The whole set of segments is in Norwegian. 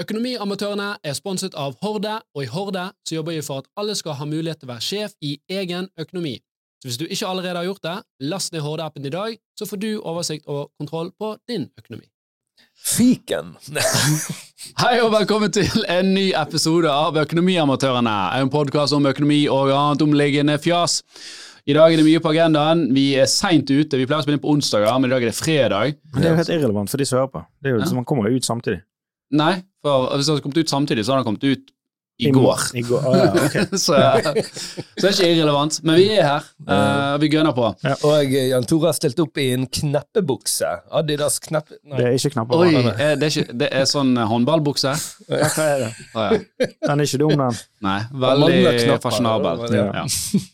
Økonomiamatørene er sponset av Horde, og i Horde så jobber vi for at alle skal ha mulighet til å være sjef i egen økonomi. Så hvis du ikke allerede har gjort det, last ned Horde-appen i dag, så får du oversikt og kontroll på din økonomi. Fiken. Hei og velkommen til en ny episode av Økonomiamatørene, en podkast om økonomi og annet omliggende fjas. I dag er det mye på agendaen. Vi er seint ute. Vi pleier å spille inn på onsdager, men i dag er det fredag. Men det er jo helt irrelevant for de som hører på. Det er jo liksom, Man kommer jo ut samtidig. Nei, for hvis det hadde kommet ut samtidig, så hadde det kommet ut i går. I går. Oh, ja, okay. så, så det er ikke irrelevant. Men vi er her, uh, vi gønner på. Og eh, Jan Tore har stilt opp i en kneppebukse. Adidas kneppe... Det er ikke kneppebukse. På. er det, ikke, det er sånn eh, håndballbukse? Ja, hva er det? Å, ja. Den er ikke dum, den. Nei, veldig fasjonabel. Ja. Ja.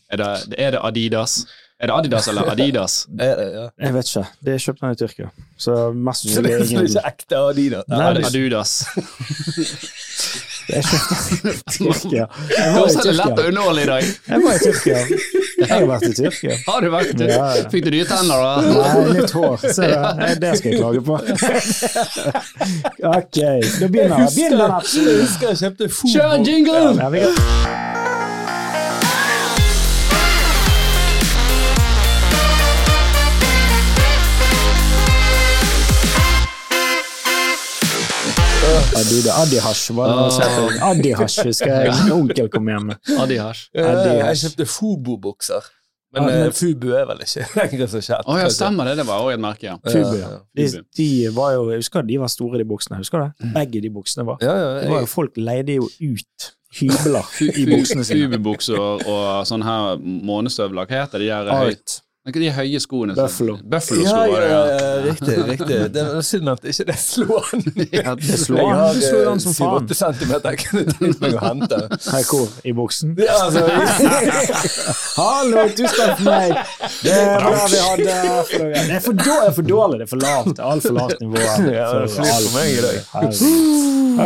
Er, det, er det Adidas? Er det Adidas eller Adidas? Er det, ja. Jeg vet ikke. Det er kjøpt den i Tyrkia. Så mest Så det er ingen ikke ekte Adidas. Nei, det- Adudas. Det er kjøpt i Tyrkia. Jeg var i Tyrkia. det lett å underholde i dag? Jeg var i Tyrkia. Jeg har vært i Tyrkia. Har du vært Ja, ja. Fikk du nye tenner, da? Nei, nytt hår. Se det. Det skal jeg klage på. Ok, da begynner. Begynner den. Jeg husker jeg kjøpte Kjør en jingle! Ja, Adida, Adihash var det oh. sa. Adihash husker jeg min onkel kom hjem med. Adidas. Eh, Jeg kjøpte Fubo-bukser. Men, Ja, eh, Fubu er vel ikke lenger så kjent. Oh, ja, stemmer det. Det var òg et merke, ja. Fubu, ja. De, de var jo, jeg husker de var store, de buksene. Husker du det? Begge de buksene var. Ja, ja, Det var jo Folk leide jo ut hybler i buksene sine. Fububukser og, og sånn her månestøvler. Hva heter de der høy, ikke de høye skoene? Buffalo. Buffalo-sko. ja, ja, ja. riktig. riktig. Det er synd at ikke det slo an. Ja, Det slo an. Jeg har an som faen. 7-8 centimeter jeg kunne tenkt meg å hente. Her hvor? I buksen? Ja, altså, Hallo, du takk meg! Det er bra vi hadde Det er for, dårlig, det er for dårlig, det er for lavt. Altfor lavt nivå. Ja, det er for meg i dag.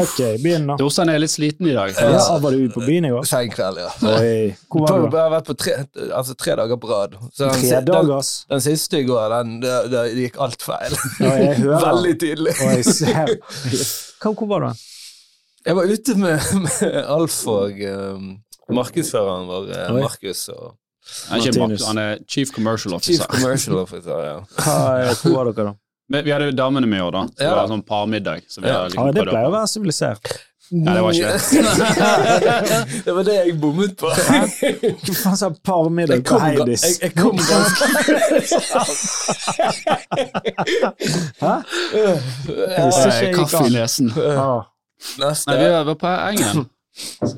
Ok, begynn nå. Dorsan er litt sliten i dag. Ja, var du ute på byen i går? Sein kveld, ja. Oi, hvor var du jeg har vært på tre, altså, tre dager på rad. Så den, ass. den, den siste i går, den, det, det gikk alt feil. Ja, jeg hører. Veldig tydelig. Og jeg ser. Hvor var du? Jeg var ute med, med Alf og um, markedsføreren vår, eh. Markus, og Han er. Mark- han er chief commercial Chief officer. Commercial Officer. ja. Hvor var dere da? Vi, vi hadde damene med i år, da. Så det var sånn parmiddag. Så vi Ja. liksom Ja, det pleier å- være sivilisert. Nei, det var ikke det. det var det jeg bommet på. Hva faen sa parmiddag på Heidis? jeg, jeg kom Hæ? Ja, visste ikke jeg gikk Kaffe i nesen. Neste. Nei, vi var på Engen.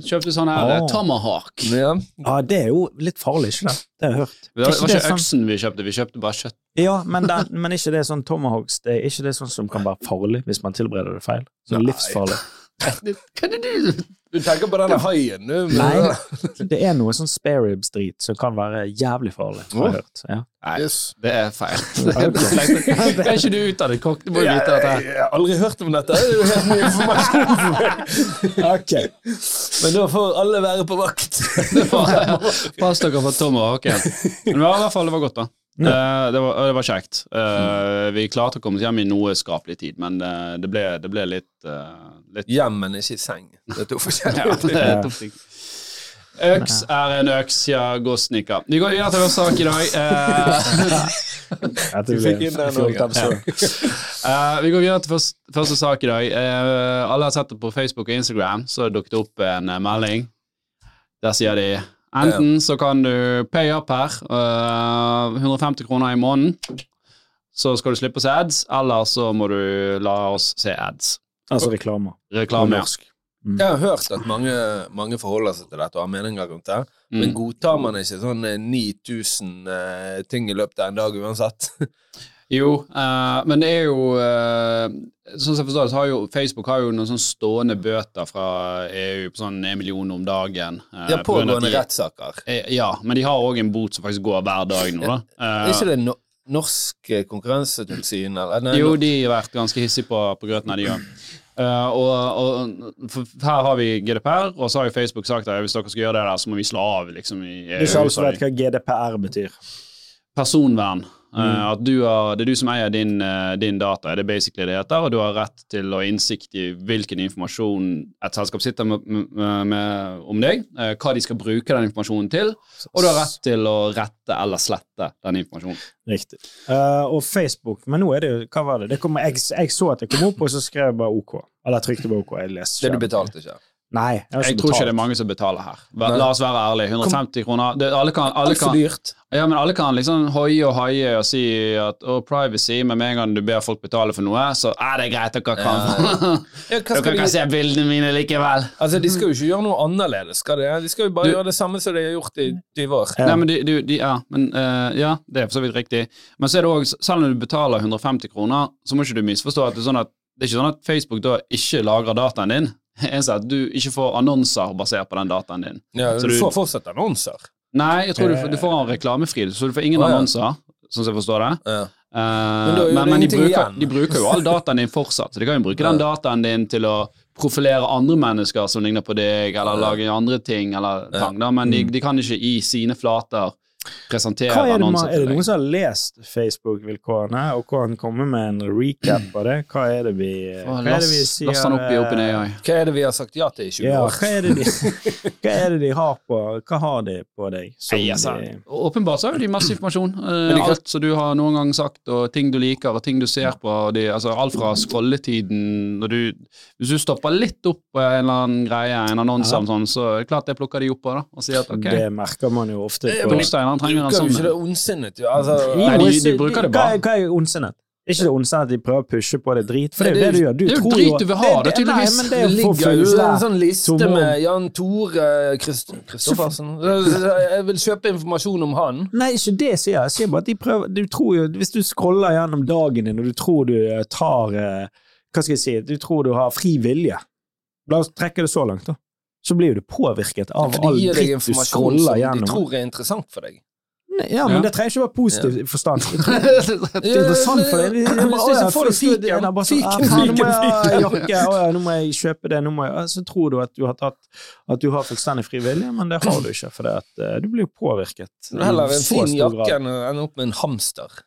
Kjøpte sånn her oh. Tomahawk. Ja. Ja, det er jo litt farlig, ikke det? Det har jeg hørt. Det var, Ikke det ikke øksen vi kjøpte, vi kjøpte bare kjøtt. Ja, men, den, men ikke det sånn tomahawks Det er ikke det sånn som kan være farlig hvis man tilbereder det feil? Sånn Nei. livsfarlig. Hva er det du Du tenker på denne haien, du. Nei. Det er noe sånn spare ribs-drit som kan være jævlig farlig, har jeg hørt. Ja. Nei, det er feil. det Er ikke du ut kokk? Du må jo Jeg, vite dette. jeg har aldri hørt om dette. Det er jo helt ny informasjon. Ok. Men da får alle være på vakt. Pass dere for Tom og Haken. Men i hvert fall det var godt, da. Ja. det, var, det var kjekt. Eh, vi klarte å komme oss hjem i noe skapelig tid, men eh, det, ble, det ble litt, eh, litt Hjem, men ikke i seng. Det er to ja, forskjellige det er to ting. Øks er en øks, ja, gåsnikker. Vi går videre til vår sak i dag. Uh, Dette fikk inn den. Eh, vi går videre til første, første sak i dag. Uh, alle har sett det på Facebook og Instagram, så dukket det opp en eh, melding. Der sier de enten så kan du pay up her, eh, 150 kroner i måneden, så skal du slippe å se ads, eller så må du la oss se ads. Altså reklamer. På Reklame. norsk. Jeg har hørt at mange, mange forholder seg til dette og har meninger rundt det. Men Mm. godtar man ikke sånn eh, 9000 uh, ting i løpet av en dag uansett? Jo, uh, men det er jo uh, Sånn som jeg forstår det, så har jo Facebook har jo noen sånn stående bøter fra EU på sånn en million om dagen. Uh, at pågående de- rettssaker. Eh, Ja, men de har òg en bot som faktisk går hver dag nå, da. Er Eh, ikke det no norsk eh, konkurransetilsyn, eller? Nei, jo, de har vært ganske hissige på, på grøten av de òg. Og, og for her har vi GDPR, og så har jo Facebook sagt at hvis dere skal gjøre det der, så må vi slå av liksom i Det er ikke alle vet hva GDPR betyr. Personvern. Eh, at du har, Det er du som eier din, eh, din data, er det basically det heter, og du har rett til å ha innsikt i hvilken informasjon et selskap sitter med, med, med om deg, eh, hva de skal bruke den informasjonen til, og du har rett til å rette eller slette den informasjonen. Riktig. Uh, og Facebook, men nå er det jo Hva var det? det kom, jeg, jeg så at det kom opp, og så skrev jeg bare OK. Eller jeg trykte bare OK. Jeg leste Det du betalte ikke. Nei, jeg, Jeg tror tror ikke det er mange som betaler her. La la oss være ærlige. 150 kroner det, alle, kan, alle, kan, dyrt. ja, men alle kan liksom hoie og haie og si at å, privacy, men med en gang du ber folk betale for noe, så er det greit, dere kan Ja, ja Dere de, kan se bildene mine likevel. altså, de skal jo ikke gjøre noe annerledes, skal de? De skal jo bare Du- gjøre det samme som de har gjort i 20 år. Ja. Nei, men de, de, de, ja, men, uh, ja, det er for så vidt riktig. Men så er det også, selv om du betaler 150 kroner, så må ikke du misforstå at det er sånn at det er ikke sånn at Facebook da ikke lagrer dataen din. Er at du ikke får annonser basert på den dataen din. Ja, Så du du- får fortsatt annonser. Nei, jeg tror du, får- du får reklamefri, så du får ingen oh, ja. annonser, sånn som jeg forstår det. Ja. Uh, Men men men de, bruker, de bruker jo all dataen din fortsatt, så de kan jo bruke den dataen din til å profilere andre mennesker som ligner på deg, eller lage andre ting, eller tang, men de, de kan ikke i sine flater presentere Hva er, det, man, annonser er det noen som har lest Facebook-vilkårene, og kan komme med en recap av det? Hva er det vi, hva er det vi sier? last den opp i OpenAI. Hva er det vi har sagt ja til i 20 Ja, år? hva er, det de, hva er det de har på Hva har de på deg? altså, de- åpenbart så har de masse informasjon. Eh, alt som du har noen gang sagt, og ting du liker, og ting du ser på. De, altså, alt fra scrolletiden når du, Hvis du stopper litt opp på en eller annen greie, en annonse Ja. sånn, så er det klart det plukker de opp på, da, og sier at ok, Det merker man jo ofte på han trenger en Bruker jo ikke sånn. det ondsinnet, jo. Altså, Nei, de- de bruker det hva bare. er- Hva er ondsinnet? Er ikke det ondsinnet at de prøver å pushe på det drit? For det er jo det det du gjør. Du det er jo drit du vil ha, det er Nei, men det det er ligger jo en sånn liste tomrom. med Jan Tore Kristoffersen. Jeg vil kjøpe informasjon om han. Nei, ikke det sier jeg. Jeg sier bare at de prøver Du tror jo Hvis du scroller gjennom dagen din, og du tror du eh, tar eh, Hva skal jeg si Du tror du har fri vilje. La oss trekke det så langt, da. Så blir du påvirket av all dritt du scroller som de gjennom. tror er interessant for deg. Ja, men Ja. det trenger ikke være positiv ja. forstand. Det er interessant for deg. «Å du fiken, fiken. det er bare sånn, Fiken, «Ah, faen, Nå må jeg å kjøpe det, nå må jeg Så tror du at du har tatt At du har fullstendig fri vilje, men det har du ikke, for det at eh, du blir jo påvirket. Det er heller en fin jakke enn å ende opp med en hamster.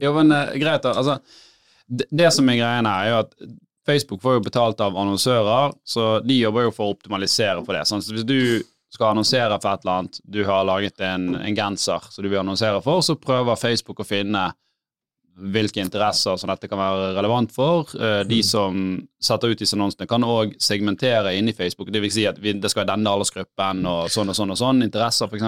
Jo, men eh, greit, da. Altså, det, det som er greia her, er jo at Facebook får jo betalt av annonsører, så de jobber jo for å optimalisere for det. Sånn, så hvis du skal annonsere for et eller annet, du har laget en, en genser som du vil annonsere for, så prøver Facebook å finne hvilke interesser som dette kan være relevant for. Eh, De som setter ut disse annonsene, kan òg segmentere inni Facebook. Det vil si at vi, det skal være denne aldersgruppen og sånn og sånn og sånn, interesser f.eks.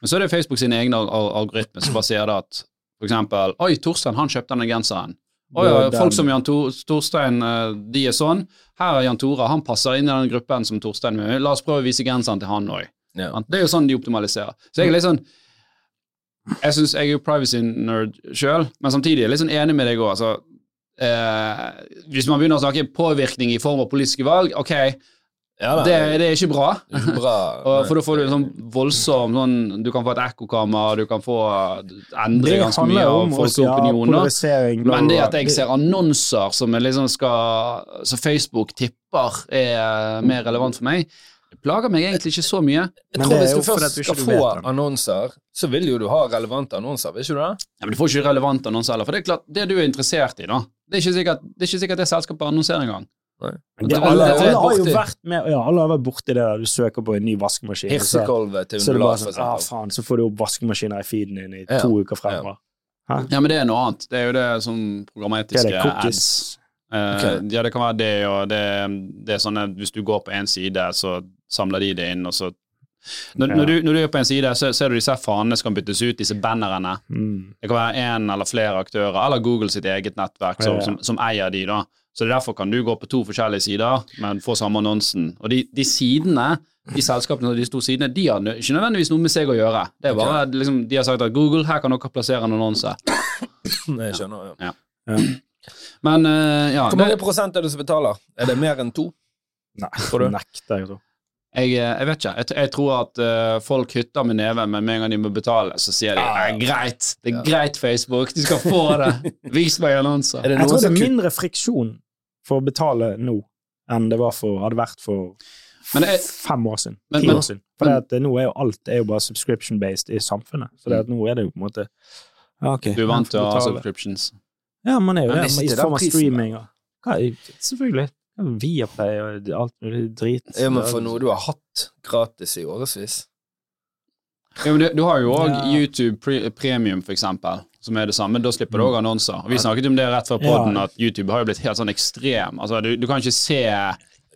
Men så er det Facebook sine egne al- al- algoritmer som bare sier det at eksempel Oi, Torstein, han kjøpte denne genseren. Å ja, folk som Jan Tor Torstein, eh, de er sånn. Her er Jan Tore, han passer inn i den gruppen som Torstein vil. La oss prøve å vise genseren til han òg. Ja. Det er jo sånn de optimaliserer. Så jeg er litt sånn Jeg synes jeg er jo privacy-nerd sjøl, men samtidig er jeg litt sånn enig med deg òg. Altså, eh, hvis man begynner å snakke påvirkning i form av politiske valg, ok, Ja, da. det, det er ikke bra. Det er ikke bra. Og, for da får du en sånn voldsom sånn, Du kan få et ekkokammer, du kan få endre ganske mye av folks ja, opinioner. Men det at jeg ser annonser som liksom skal Så Facebook tipper er mer relevant for meg, det plager meg egentlig ikke så mye. Jeg tror er Hvis du først du skal få annonser, så vil jo du ha relevante annonser, vil ikke du det? Ja, men Du får ikke relevante annonser heller, for det er klart, det du er interessert i, da Det er ikke sikkert det, er ikke sikkert det selskapet annonserer engang. Det det, alle, alle har jo vært med, ja, alle har vært borti det der du søker på en ny vaskemaskin. Hirsekolvet Hirsekolve til Så undulat, for sånn, ah, faen, så får du opp vaskemaskiner i feeden din i Ja, to uker fremover. Ja, men det er noe annet. Det er jo det som Hva programmetiske det? ads. Okay. Uh, Ja, det kan være det, og det, det er sånn at hvis du går på en side, så samler de det inn, og så Når, Ja. når, du, når du er på en side, så ser du disse fanene som kan byttes ut, disse bannerne. Mm. Det kan være én eller flere aktører, eller Google sitt eget nettverk som, Ja, ja. som, som eier de, da. Så det er derfor kan du gå på to forskjellige sider, men få samme annonsen. Og de, de sidene, de selskapene og de to sidene, de har ikke nødvendigvis noe med seg å gjøre. Det er bare liksom, De har sagt at Google, her kan dere plassere en annonse. Jeg skjønner, ja. Ja. Men uh, ja, Hvor det, mange prosent er det som betaler? Er det mer enn to? Nei, Tror du? nekter jeg å tro. jeg, eh, jeg vet ikke. Jeg, jeg tror at uh, folk hytter med neven, men med en gang de må betale, så sier de Ja. Greit, det er Ja. greit, Facebook, de skal få det. Vis meg annonser. Er Jeg tror det er mindre friksjon for å betale nå enn det var for, hadde vært for Men jeg- fem år siden. Men- ti men- år siden. For det at nå er jo alt er jo bare subscription-based i samfunnet. Så det at nå er det jo på en måte Ja, ok. Du er vant til å ha subscriptions. Ja, man er jo Men det, i form av streaming og Hva, Selvfølgelig. Viaplay og alt mulig drit. Ja, men for noe du har hatt gratis i årevis. Ja, men du, du har jo òg Ja. YouTube pre Premium, for eksempel, som er det samme. Da slipper du òg annonser. Og Vi snakket om det rett før Ja. podden, at YouTube har jo blitt helt sånn ekstrem. Altså, du, du kan ikke se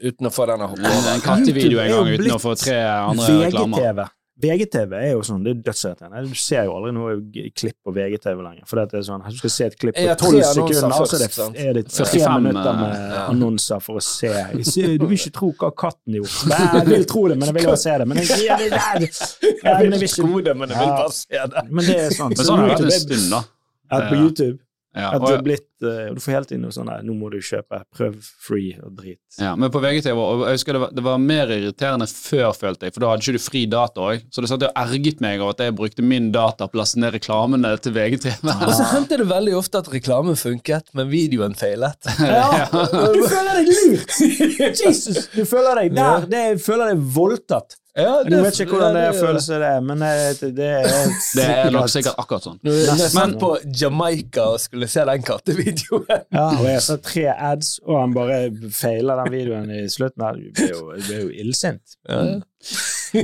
Uten å få denne en hoppe kattevideo en gang uten å få tre andre reklamer. VGTV. VGTV er jo sånn, det er dødsirriterende. Du ser jo aldri noe klipp på VGTV lenger. For det er sånn, du skal se et klipp på tolv 12 sekunder, og så er det, er det tre 45, minutter med ja. annonser for å se. Du vil ikke tro hva katten gjorde. Nei, Jeg vil tro det, men jeg vil bare se det. Men jeg, jeg, jeg, jeg, jeg vil ikke tro det, men jeg vil bare se det. Men det er sånn. Men sånn har det vært en stund, da. på YouTube Ja, at det er blitt uh, Du får hele tiden noe sånn der, Nå må du kjøpe prøv free og drit. ja, men på VGTV og jeg husker det var, det var mer irriterende før, følte jeg, for da hadde ikke du fri data òg. Så det satt og erget meg over at jeg brukte min data på å laste ned reklamene til VGTV. Og så hendte det veldig ofte at reklamen funket, men videoen feilet. Ja, du føler deg lurt! Jesus! Du føler deg der. Det, jeg føler deg voldtatt. Ja, Jeg vet ikke hvordan det er følelse det er, men det, det er Det er nok sikkert akkurat sånn. Men jeg på Jamaica og skulle se den kattevideoen. Ja, og jeg så tre ads, og han bare feiler den videoen i slutten. det Du blir jo, du blir jo illsint.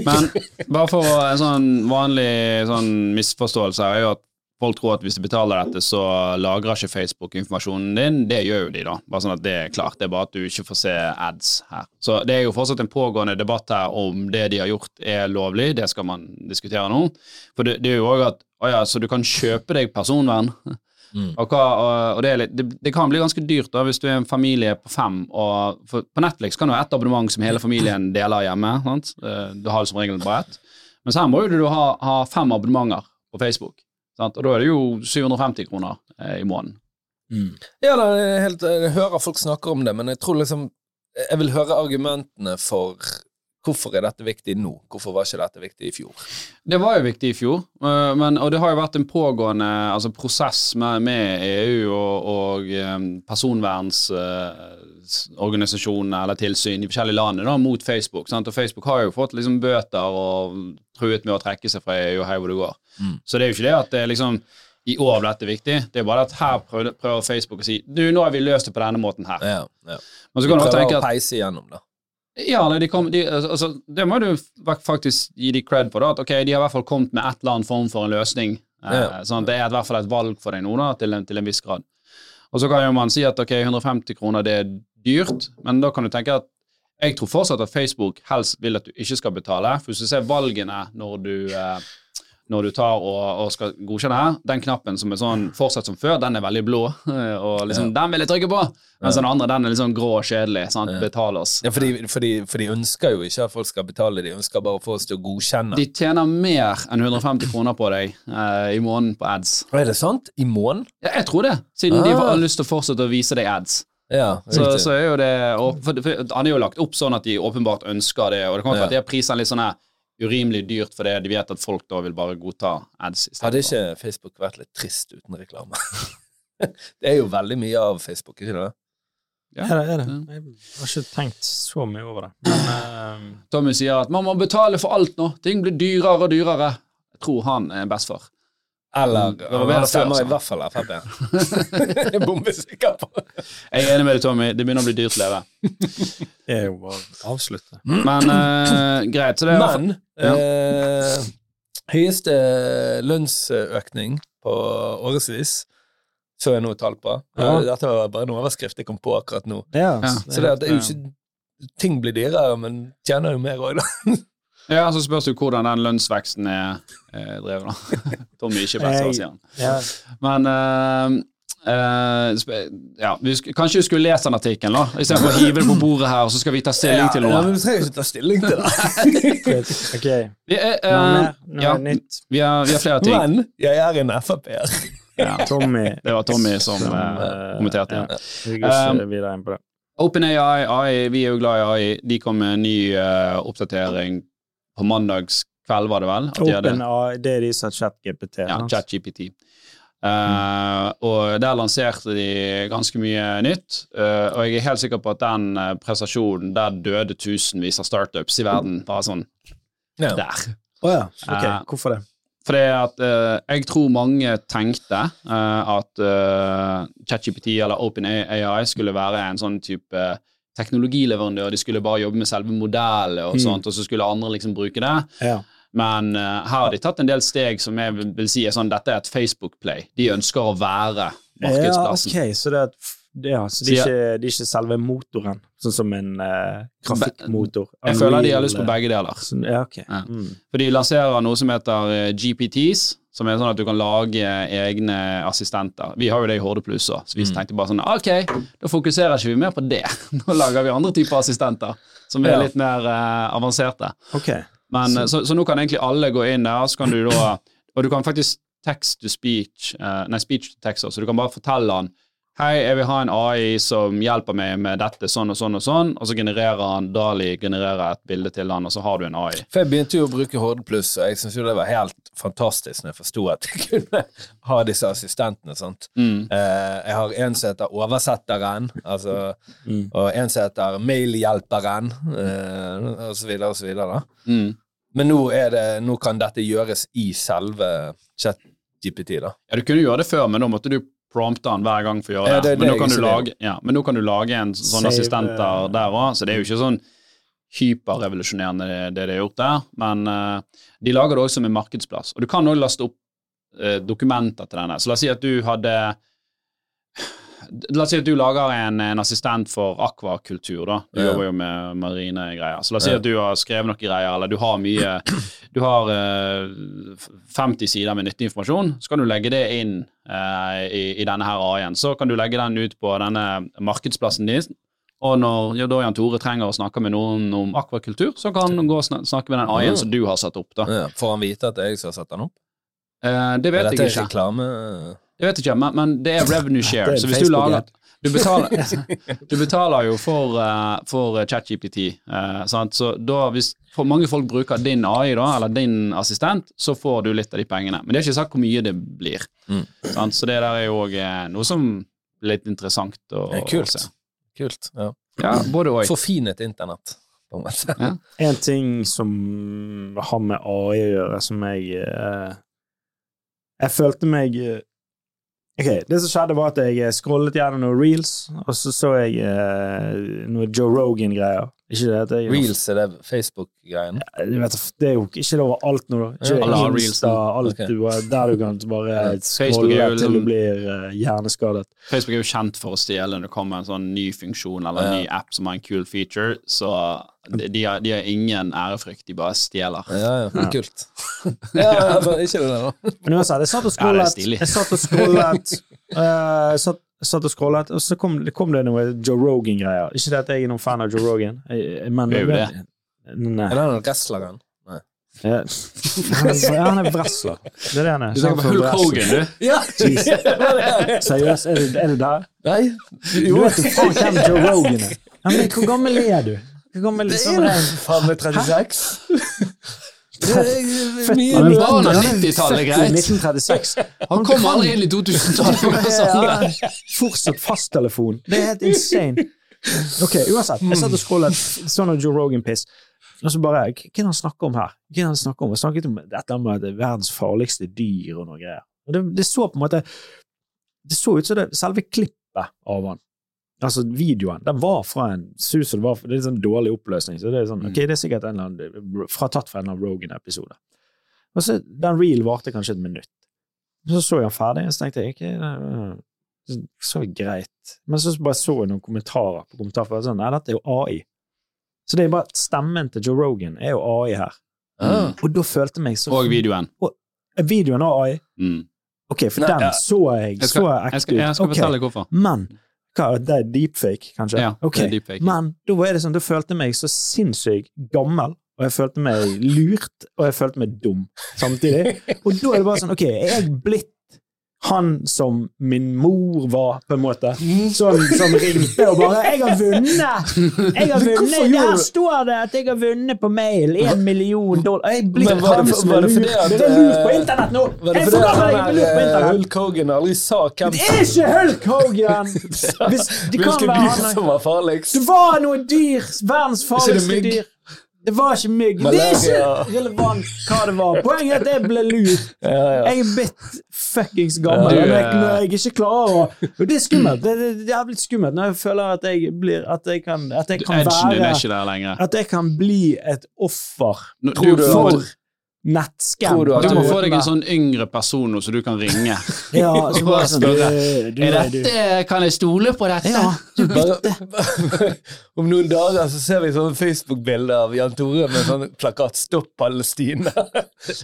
Men bare for en sånn vanlig sånn misforståelse her er jo at folk tror at hvis de betaler dette, så lagrer ikke Facebook informasjonen din. Det gjør jo de, da. Bare sånn at det er klart. Det er bare at du ikke får se ads her. Så det er jo fortsatt en pågående debatt her om det de har gjort er lovlig. Det skal man diskutere nå. For det, det er jo òg at å ja, så du kan kjøpe deg personvern. Mm. Og, hva, og, det, litt, det, det kan bli ganske dyrt da hvis du er en familie på fem. Og på Netflix kan du ha ett abonnement som hele familien deler hjemme. Sant? Eh, Du har det som regel bare ett. Mens her må jo du ha, ha fem abonnementer på Facebook. Sant? Og da er det jo 750 kroner eh, i måneden. Ja, da, jeg, helt, jeg hører folk snakker om det, men jeg tror liksom Jeg vil høre argumentene for hvorfor er dette viktig nå? Hvorfor var ikke dette viktig i fjor? Det var jo viktig i fjor, eh, men, og det har jo vært en pågående altså, prosess med, med EU og, og um, personvernsorganisasjonene eller tilsyn i forskjellige land da, mot Facebook. Sant? Og Facebook har jo fått liksom, bøter og truet med å trekke seg fra EU og hei hvor det går. Mm. Så det er jo ikke det at det liksom i år ble dette viktig. Det er bare at her prøver, prøver Facebook å si du, nå har vi løst det på denne måten her. Ja, ja. Men så kan du prøver tenke å peise igjennom, da. Ja, de kom, de, altså, det må du faktisk gi de cred på. da, at ok, De har i hvert fall kommet med et eller annet form for en løsning. Eh, Ja. sånn Det er i hvert fall et valg for deg nå, da, til en, til en viss grad. Og Så kan jo man si at ok, 150 kroner det er dyrt, men da kan du tenke at jeg tror fortsatt at Facebook helst vil at du ikke skal betale. For hvis du ser valgene når du, eh, når du tar og, og skal godkjenne her, den knappen som er sånn fortsatt som før, den er veldig blå. Og liksom, den vil jeg trykke på! Mens den andre den er litt sånn grå og kjedelig. sant, Ja. Betal oss. Ja, for de, for, de, for de ønsker jo ikke at folk skal betale, de ønsker bare å få oss til å godkjenne. De tjener mer enn 150 kroner på deg eh, i måneden på ads. Er det sant? I måneden? Ja, jeg tror det, siden de Ah. har lyst til å fortsette å vise deg ads. Ja, Så, så er jo det og, for, for, Han er jo lagt opp sånn at de åpenbart ønsker det, og det kommer til ja. at de har prisene litt sånn her urimelig dyrt fordi de vet at folk da vil bare godta ads. i Hadde ikke Facebook vært litt trist uten reklame? det er jo veldig mye av Facebook, ikke det? Ja. Er det, er det? Jeg har ikke tenkt så mye over det. Men uh... Tommy sier at man må betale for alt nå, ting blir dyrere og dyrere. Jeg tror han er bestefar. Eller Mm, det var bedre stemmer i hvert fall Frp. Jeg er bombesikker på Jeg er enig med deg, Tommy. Det begynner å bli dyrt å leve. det er jo bare å avslutte. Men uh, greit. Så det er Men ja. eh, høyeste lønnsøkning på årevis så jeg noe tall på. Ja. Dette var bare en overskrift jeg kom på akkurat nå. Ja, Ja. Så det, det er jo ikke Ting blir dyrere, men tjener jo mer òg, da. Ja, så spørs det hvordan den lønnsveksten er eh, drevet, da. Tommy ikke best, sier han. ja. Men eh, eh, sp- ja, vi sk kanskje vi skulle lese den artikkelen, da, istedenfor å hive det på bordet her, og så skal vi ta stilling til Ja, men Vi trenger ikke ta stilling til det. okay. Vi, er, noe eh. Noe ja. nytt? vi, har, vi har flere ting. Men jeg er en Frp-er. Ja, Tommy det var Tommy som Som, eh, kommenterte. ja. Ja. Vi Um. OpenAI, AI, vi er jo glad i AI. De kom med en ny uh, oppdatering på mandagskveld, var det vel? At de hadde- det er de som har ChatGPT. Ja, sant? Uh, mm. og der lanserte de ganske mye nytt, Uh, og jeg er helt sikker på at den uh, prestasjonen, der døde tusenvis av startups i verden, bare sånn Ja. der. Å ja. Ok, Eh, hvorfor det? Fordi at eh, jeg tror mange tenkte eh, at uh, ChatGPT eller OpenAI skulle være en sånn type teknologileverandør. De skulle bare jobbe med selve modellet, og Mm. sånt, og så skulle andre liksom bruke det. Ja. Men uh, her har de tatt en del steg som jeg vil, vil si er sånn dette er et Facebook-play. De ønsker å være markedsplassen. Ja, ok, så det er, et- ja, så det er, ikke, det er ikke selve motoren, sånn som en eh, grafikkmotor. Jeg føler de har lyst på begge deler. sånn, Ja, ok. Ja. Mm. For de lanserer noe som heter eh, GPTs, som er sånn at du kan lage egne assistenter. Vi har jo det i Horde Pluss òg, så vi Mm. tenkte bare sånn Ok, da fokuserer ikke vi mer på det. Nå lager vi andre typer assistenter som er litt mer uh, avanserte. Okay. Men, eh, så, så nå kan egentlig alle gå inn der, så kan du da Og du kan faktisk text to speech, uh, nei, speech to text, også, så du kan bare fortelle han Hei, jeg vil ha en AI som hjelper meg med dette sånn og sånn og sånn, og så genererer han Dali genererer et bilde til han, og så har du en AI. For jeg begynte jo å bruke Horde Pluss, og jeg syns jo det var helt fantastisk når jeg forsto at jeg kunne ha disse assistentene. Mm. Eh, jeg har en som heter Oversetteren, altså, Mm. og en som heter Mailhjelperen, eh, videre. da. Mm. Men nå, er det, nå kan dette gjøres i selve ChatGPT, da. Ja, du kunne gjøre det før, men da måtte du prompte han hver gang for å gjøre Ja, det. det men, nå kan du lage, ja, men nå kan du lage en sånn Save, assistenter eh, der òg, så det er jo ikke sånn hyperrevolusjonerende det, det de har gjort der, men eh, de lager det også med markedsplass. Og du kan også laste opp eh, dokumenter til denne. Så la oss si at du hadde La oss si at du lager en, en assistent for akvakultur, da. Du Ja. jobber jo med marine greier. Så la oss si at du har skrevet noen greier, eller du har mye Du har uh, 50 sider med nyttig informasjon, så kan du legge det inn uh, i, i denne her AI-en. Så kan du legge den ut på denne markedsplassen din, og når ja, da Jan Tore trenger å snakke med noen om akvakultur, så kan han gå og snakke med den AI-en som du har satt opp. da. Ja, får han vite at det er jeg som har satt den opp? Eh, det vet jeg ikke. reklame? Det vet jeg ikke, men, men det er revenue share. er så hvis du lager du betaler, du betaler jo for, uh, for ChatGPT. Uh, så da, hvis mange folk bruker din AI, da, eller din assistent, så får du litt av de pengene. Men det er ikke sagt hvor mye det blir. Mm. Sant? Så det der er jo òg noe som er litt interessant å, å se. Kult. Ja. Ja, både og. Forfinet internett, på en måte. Ja. En ting som har med AI å gjøre, som jeg eh, Jeg følte meg eh, Ok, Det som skjedde, var at jeg scrollet gjennom noen reels, og så så jeg eh, noe Joe Rogan-greier. Ikke det? det er jo- Reels er det Facebook-greien? Ja, det er jo ikke det overalt nå, da. Ikke Alle har reels, alt okay. du, der du kan bare scrolle til du liksom- blir uh, hjerneskadet. Facebook er jo kjent for å stjele når det kommer en sånn ny funksjon eller en Ja. ny app som har en kul feature, så de, de, har, de har ingen ærefrykt, de bare stjeler. Ja, ja. Kult. ja, ja, ikke det da. Men uansett, jeg satt og Ja, det scrollet, stilig. jeg satt og scrollet, uh, jeg satt, satt og scrollet, og så kom, kom det noe Joe Rogan-greier. Ikke det at jeg er noen fan av Joe Rogan, men Du er jo det. Nei. Er det den wrestleren? Nei. Ja. Han er, han er wrestler. Det er det han er. Du tenker på Hulk Hogan, du? Ja! Seriøst, er du, er du der? Nei, Du vet jo faen hvem Joe Rogan er. Ja, men hvor gammel er du? Hvor gammel Det sånn er er faen meg 36. Mye bra. barn av er 90-tallet, greit. 1936. Han kom aldri inn i 2000-tallet. Ja, Fortsatt fasttelefon. Det er helt insane. Ok, uansett. Jeg satt og scrollet sånn av Joe Rogan-piss. Og så bare Hva er det han snakker om her? Hva er det han snakker om? Han snakket om dette med det er verdens farligste dyr og noe greier. Og det, det så på en måte Det så ut som det selve klippet av han. Altså videoen. Den var fra en sus og det var det er en sånn dårlig oppløsning. Så det er sånn, ok, det er sikkert en eller annen fratatt fra en eller annen Rogan-episode. Og så Den reel varte kanskje et minutt. Så så jeg han ferdig, og så tenkte jeg ok, det så greit. Men så bare så jeg noen kommentarer på kommentarfeltet. Sånn, Nei, dette er jo AI. Så det er bare stemmen til Joe Rogan er jo AI her. Ah. Og da følte jeg meg så Og videoen. Og, Videoen og AI? Mm. Ok, for Nei, den ja. så jeg, Jeg skal, så jeg skal, jeg skal okay. Ok, fortelle hvorfor. Men hva, det er deepfake, kanskje? Ja, okay. det er deepfake. Men da var det sånn, da følte jeg meg så sinnssykt gammel, og jeg følte meg lurt, og jeg følte meg dum samtidig. Og da er det bare sånn, ok, er jeg blitt han som min mor var, på en måte? Sånn som ringte og bare 'Jeg har vunnet! Jeg har vunnet! Der står det at jeg har vunnet på mail! En million dollar! Jeg blir Men var det for- var det fordi at, Det er lurt på eh, internett nå! Var det fordi at han eh! Hulk Hogan aldri sa hvem Det er ikke Hulk Hogan! Hvis, det kan hvilke være dyr han som var farligst? det var noe dyr! Verdens farligste dyr. Det var ikke meg. Det er ikke relevant hva det var. Poenget er at jeg ble lurt. Jeg er blitt fuckings gammel Ja, du når, jeg, er- når jeg ikke klarer å Og det er skummelt. Det, det, det er jævlig skummelt når jeg føler at jeg blir At jeg kan, at jeg kan være. At jeg kan bli et offer Tror Du, for nettskam. Du du må få deg en sånn yngre person nå, så du kan ringe. Ja, så bare sånn, du, du, Er dette, Kan jeg stole på dette? Ja. Bare, om noen dager så ser vi sånne Facebook-bilder av Jan Tore med sånn plakat 'Stopp Palestina'.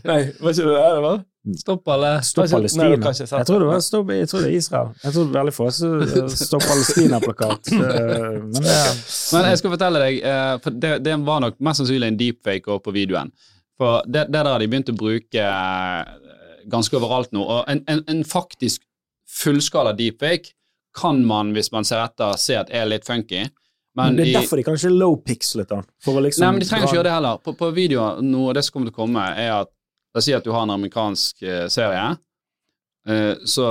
Nei, var ikke det det det var? Stopp alle. Stopp Palestina. Nei. Jeg tror det var stopp, jeg tror det er Israel. Jeg tror det er veldig få som Stopp Palestina-plakat. Men Men jeg skal fortelle deg, eh, for det, det var nok mest sannsynlig en deepfake på videoen. For det, det der har de begynt å bruke eh, ganske overalt nå. Og en, en, en faktisk fullskala deepfake kan man, hvis man ser etter, se at er litt funky. Men det er i, derfor de kanskje low-pixlet den. Liksom nei, men de trenger ikke gjøre det heller. På, på videoen noe av det som kommer til å komme, er at La oss si at du har en amerikansk eh, serie. Eh, så,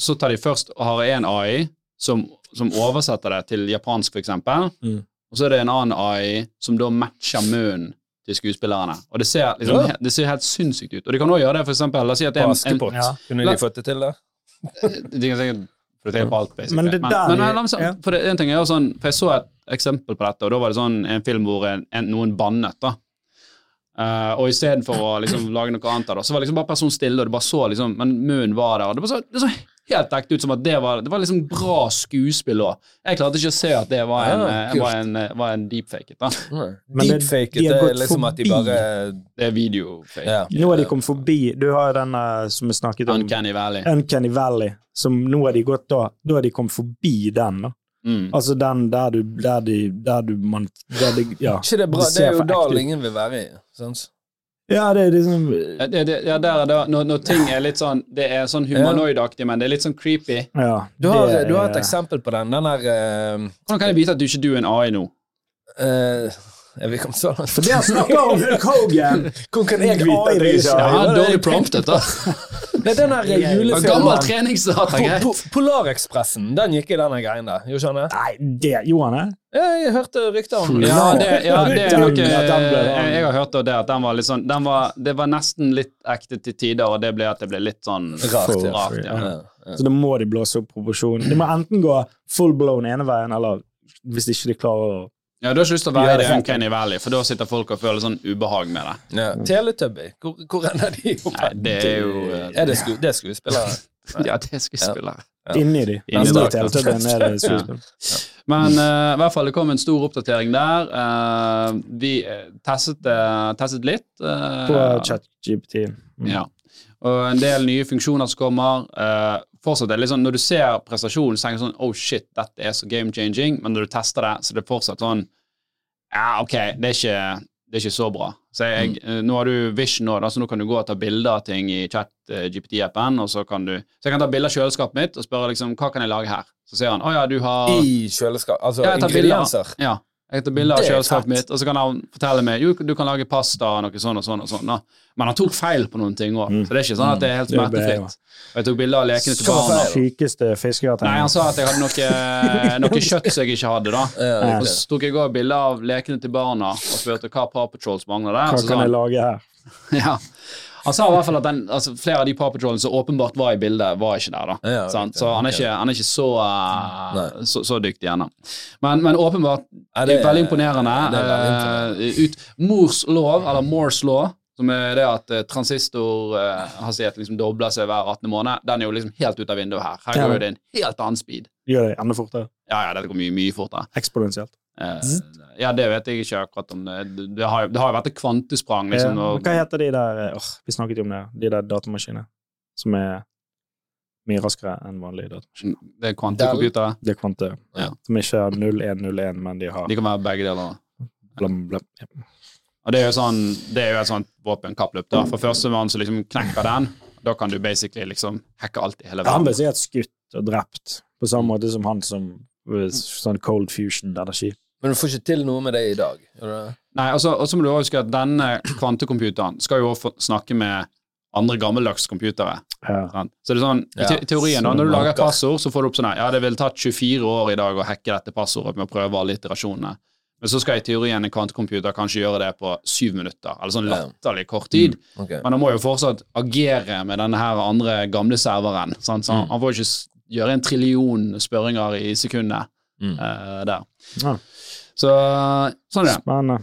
så tar de først og har en AI som, som oversetter det til japansk, eksempel. Mm. Og så er det en annen AI som da matcher munnen til skuespillerne. Og det ser, liksom, Ja. det ser helt sinnssykt ut. Og de kan også gjøre det, for eksempel. La oss si at det er en, en, ja. Kunne de fått det til, da? de kan sikkert få det til på alt, basically. Men det der men, er- men, ja. for det, en ting er jo sånn, for jeg så et eksempel på dette, og da var det sånn en film hvor en, en, noen bannet, da. Uh, og istedenfor å liksom lage noe annet av det, så var liksom bare personen stille, og du bare så liksom Men munnen var der, og det, var så, det så helt ekte ut som at det var, det var liksom bra skuespill òg. Jeg klarte ikke å se at det var en, Ja, eh, var en, eh, var en deepfake. Da. Men det- Deepfake, de det er liksom liksom at de bare Det er videofake. ja. Nå har de kommet forbi Du har den eh, som vi snakket om, Uncanny Valley. Uncanny Valley. Som nå har de gått da Da har de kommet forbi den, da. Mm. Altså den der du Der, de, der du man der de, Ja. Ikke det bra? Det Det er jo da ingen vil være i. Sant? Ja, det er liksom Ja, det, det, ja, der er det, når, når ting er litt sånn Det er sånn humanoidaktig, men det er litt sånn creepy. Ja. Du har, du har et eksempel på den. Den der uh, Hvordan kan jeg vite at du ikke du er en AI nå? eh, Jeg vi kommet så langt. For det snakker om Hulk Hogan! Hvor kan jeg vite det? jeg ikke Ja, dårlig promptet, da. Nei, den der julefilmen Gammel treningsdata, greit. Po- Polarekspressen, den gikk i denne greien der. Gjorde skjønner han det? Nei, det gjorde han det? Jeg hørte rykter om det. Ja, det, ja, det er noe den. jeg, jeg har hørt det at den var litt sånn den var, Det var nesten litt ekte til tider, og det ble at det ble litt sånn Rart, rart ja. Ja, ja. Så da må de blåse opp proporsjonen. De må enten gå full blown ene veien, eller hvis ikke de klarer å Ja, Du har ikke lyst til å være i er Uncanny Valley, for da sitter folk og føler sånn ubehag med det. Ja. Teletubby, hvor, hvor er de? Nei, det er jo eh, Er det, sku, det er skuespillere? Ja, det er skuespillere. Ja. Inni de. Inni Inni de. teletubben er det skuespill. Men uh, i hvert fall, det kom en stor oppdatering der. Uh, vi eh, testet, uh, testet litt. På ChatGPT. Mm. Ja. Og en del nye funksjoner som kommer. eh, fortsatt er det litt sånn, Når du ser prestasjonen, så tenker du sånn Oh shit, dette er så game changing. Men når du tester det, så er det fortsatt sånn Ja, ok, det er ikke, det er ikke så bra. Så jeg, mm. Nå har du Vision nå, så nå kan du gå og ta bilder av ting i chat-GPT-appen. og Så kan du, så jeg kan ta bilde av kjøleskapet mitt og spørre liksom, hva kan jeg lage her. Så sier han å ja, du har I kjøleskap? Altså ja, ingredienser? Ja. Jeg tar bilde av kjøleskapet mitt, og så kan han fortelle meg jo, du kan lage pasta og noe sånn og sånn. og sånn da. Men han tok feil på noen ting òg, Mm. så det er ikke sånn at det er helt smertefritt. Og jeg tok bilde av lekene til barna. Sykeste. Nei, han sa at jeg hadde noe, noe kjøtt som jeg ikke hadde, da. Ja. Og så tok jeg òg bilde av lekene til barna og spurte hva Paw Patrols mangler der. Hva kan jeg lage her? ja. Han sa i hvert fall at den, altså, flere av de Paw Patrolene som åpenbart var i bildet, var ikke der. da. Ja, Sant? riktig. Så han er ikke, han er ikke så, uh, så, så dyktig ennå. Men, men åpenbart Ja, det er veldig imponerende. det er veldig imponerende. Eh, ut, Mors lov, eller Moores law, som er det at eh, transistor uh, liksom dobler seg hver 18. måned, den er jo liksom helt ut av vinduet her. Her går jo det en helt annen speed. Gjør det enda fortere. Ja, ja, dette går mye, mye fortere. Eksponentielt. Eh, ja, det vet jeg ikke akkurat om det. Det, det, har, jo- det vært et kvantesprang, liksom. og, hva heter de der oh, Vi snakket jo om det. De der datamaskinene som er mye raskere enn vanlige datamaskiner. det er kvantecomputere. De er kvante. Ja. Som ikke har 0101, men de har De kan være begge deler. blam, blam. Ja. Og det er jo sånn, det er jo et sånt våpenkappløp. da. For førstemann som liksom knekker den, da kan du basically liksom hacke alt i hele verden. Han ble sikkert skutt og drept, på samme måte som han som eh, sånn cold fusion-energi. Men du får ikke til noe med det i dag? Gjør du det? Nei, altså, Og så må du huske at denne kvantecomputeren skal jo også snakke med andre gammeldags computere. Ja. Så det er sånn, i te teorien da, Når du lager et passord, så får du opp sånn her Ja, det ville tatt 24 år i dag å hacke dette passordet med å prøve alle iterasjonene. Men så skal i teorien en kvantecomputer kanskje gjøre det på syv minutter, eller sånn latterlig kort tid. Ok. Men han må jo fortsatt agere med denne her andre gamle serveren. Sant? Så han, Mm. han får ikke gjøre en trillion spørringer i sekundet Mm. uh, der. Ja. Så sånn er det. Spennende.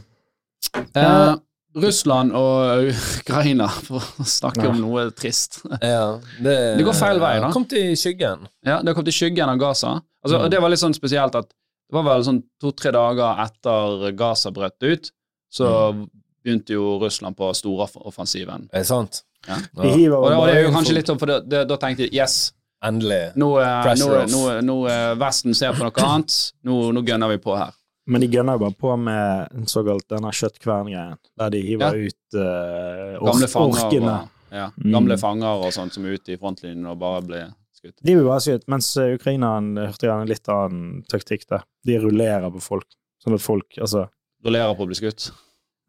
Eh, Russland og Ukraina, for å snakke Ja. om noe trist. Ja, det, Det går feil vei, da. Kom til skyggen. Ja, Det har kommet i skyggen av Gaza. Altså, Mm. og Det var litt sånn spesielt at det var vel sånn to-tre dager etter Gaza brøt ut, så Mm. begynte jo Russland på storoffensiven. Er det sant? Ja. De hiver Og, det- og det er jo kanskje litt sånn, for det, det, da tenkte jeg yes, Endelig. nå, eh, nå, nå, nå Vesten ser på noe annet, nå, nå gønner vi på her. Men de gønner jo bare på med en såkalt denne kjøttkvern-greien, der de hiver ut uh, Gamle fanger, orkene. og, ja, Mm. gamle fanger og sånt som er ute i frontlinjen og bare blir skutt. De blir bare skutt, mens ukraineren hørte gjerne en litt annen taktikk der. De rullerer på folk, sånn at folk Altså Rullerer på å bli skutt.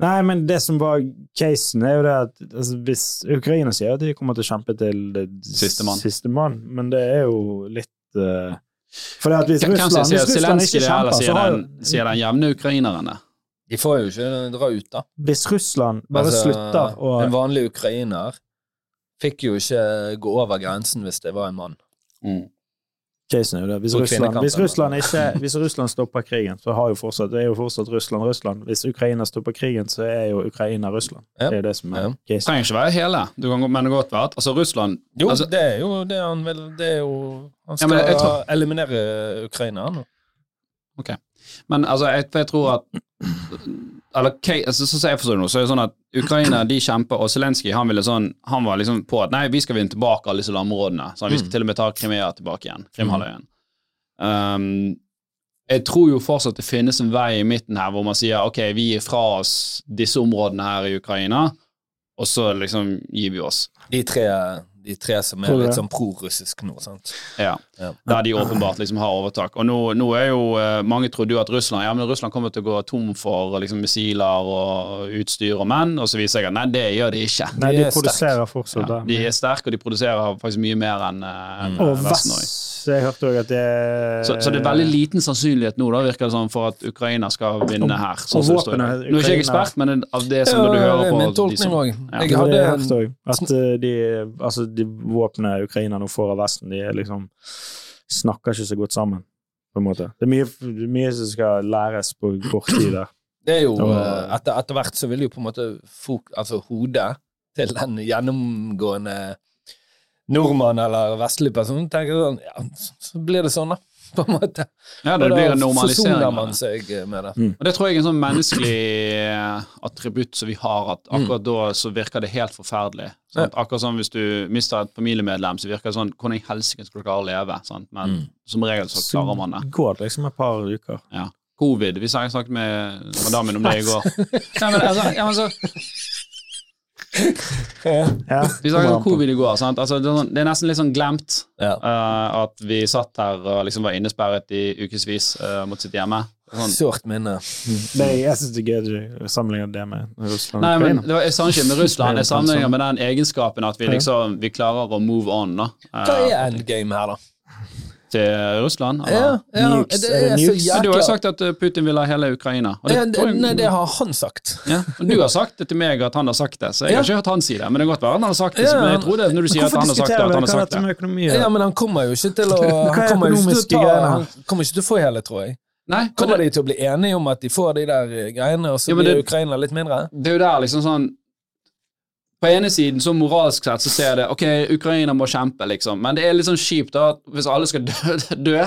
Nei, men det som var casen, er jo det at altså, hvis Ukraina sier at de kommer til å kjempe til Sistemann. siste mann, men det er jo litt uh, For det at hvis Hvem Russland, sier hvis Russland ikke kjemper, så sier har den, sier den jevne ukrainerne? De får jo ikke dra ut, da. Hvis Russland bare Altså, slutter å En vanlig ukrainer fikk jo ikke gå over grensen hvis det var en mann. Mm. Casen er jo det. Hvis Russland, hvis, Russland ikke, hvis Russland stopper krigen, så har jo fortsatt, det er jo fortsatt Russland Russland. Hvis Ukraina stopper krigen, så er jo Ukraina Russland. Ja. Det er jo det som er Ja. Det Trenger ikke være hele, du kan, gå- men det kan godt være at altså Russland Jo, altså, det er jo det han vil Det er jo Han skal ja, jeg tror- eliminere Ukraina nå. Ok. Men altså, jeg, jeg tror at Eller altså, så så jeg forstår det nå, så er det sånn at Ukraina de kjemper, og Zelenskyj han sånn Han var liksom på at nei, vi skal vinne tilbake alle disse områdene. Sånn, vi skal Mm. til og med ta Krimea tilbake igjen. Krimhalvøya. Um, jeg tror jo fortsatt det finnes en vei i midten her hvor man sier ok, vi gir fra oss disse områdene her i Ukraina, og så liksom gir vi oss. De tre, de tre som er litt sånn prorussisk nå, sant. Ja. Ja. Der de åpenbart liksom har overtak. Og nå, nå er jo eh, Mange trodde jo at Russland ja, men Russland kommer til å gå tom for liksom, missiler og utstyr og menn, og så viser jeg at nei, det gjør de ikke. Nei, De de produserer produserer fortsatt Ja, de er sterke, og de produserer faktisk mye mer enn eh, enn, Og òg. Jeg hørte òg at det Så, så det er veldig liten sannsynlighet nå, da, virker det sånn, for at Ukraina skal vinne her. Sånn og våpenet, det står. Nå er ikke jeg ekspert, men av det som ja, du hører det er på min tolkning òg. Ja. Jeg hadde jeg en hørte også, at eh, de, altså de våpnene Ukraina nå får av Vesten, de er liksom snakker ikke så godt sammen, på en måte. Det er mye, mye som skal læres på kort tid der. Det er jo eh, etter, etter hvert så vil jo på en måte fok, altså hodet til den gjennomgående nordmann eller vestlig person tenker sånn Ja, så blir det sånn, da. På en måte. Ja, det Og da blir en normalisering. Så man seg med det. Og det tror jeg er en sånn menneskelig eh, attributt som vi har, at akkurat da så virker det helt forferdelig. Ja. Akkurat sånn hvis du mister et familiemedlem, så virker det sånn Hvordan i helsike skal du klare å leve? Sant? Men Mm. som regel så klarer man det. Så går det liksom et par uker. Ja. Covid. Vi snakket med madammen om det i går. Nei, men, altså, ja, men så, Ja, vi snakket om covid i går. Sant? Altså, det, er sånn, det er nesten litt sånn glemt Ja. uh, at vi satt her og liksom var innesperret i ukevis uh, mot sitt hjemme. Sånn, Sårt minne. Det, jeg syns det er gøy å sammenligne det med Russland Nei, men det var, Jeg savner ikke med Russland, jeg sammenligner med den egenskapen at vi liksom Vi klarer å move on da Uh, Hva er endgame her, da? Til Russland. Eller? ja, Nukes, det er så? Men du har jo sagt at eh, Putin vil ha hele Ukraina. Og det, Ja, det, jeg- Nei, det har han sagt. ja. og Du har sagt det til meg at han har sagt det, så jeg Ja. har ikke hørt han si det. Men det kan godt være han har sagt det, Ja, men jeg tror det når du sier at han har sagt det, at han har sagt det. økonomi Ja, men han kommer jo ikke til å Han kommer jo ikke til å ta kommer ikke til å få hele, tror jeg. Nei, Kommer det, de til å bli enige om at de får de der eh, greiene, og så Ja, blir det- Ukraina litt mindre? det er jo der liksom sånn På ene siden, så moralsk sett, så ser jeg det Ok, Ukraina må kjempe, liksom, men det er litt sånn kjipt da hvis alle skal dø, dø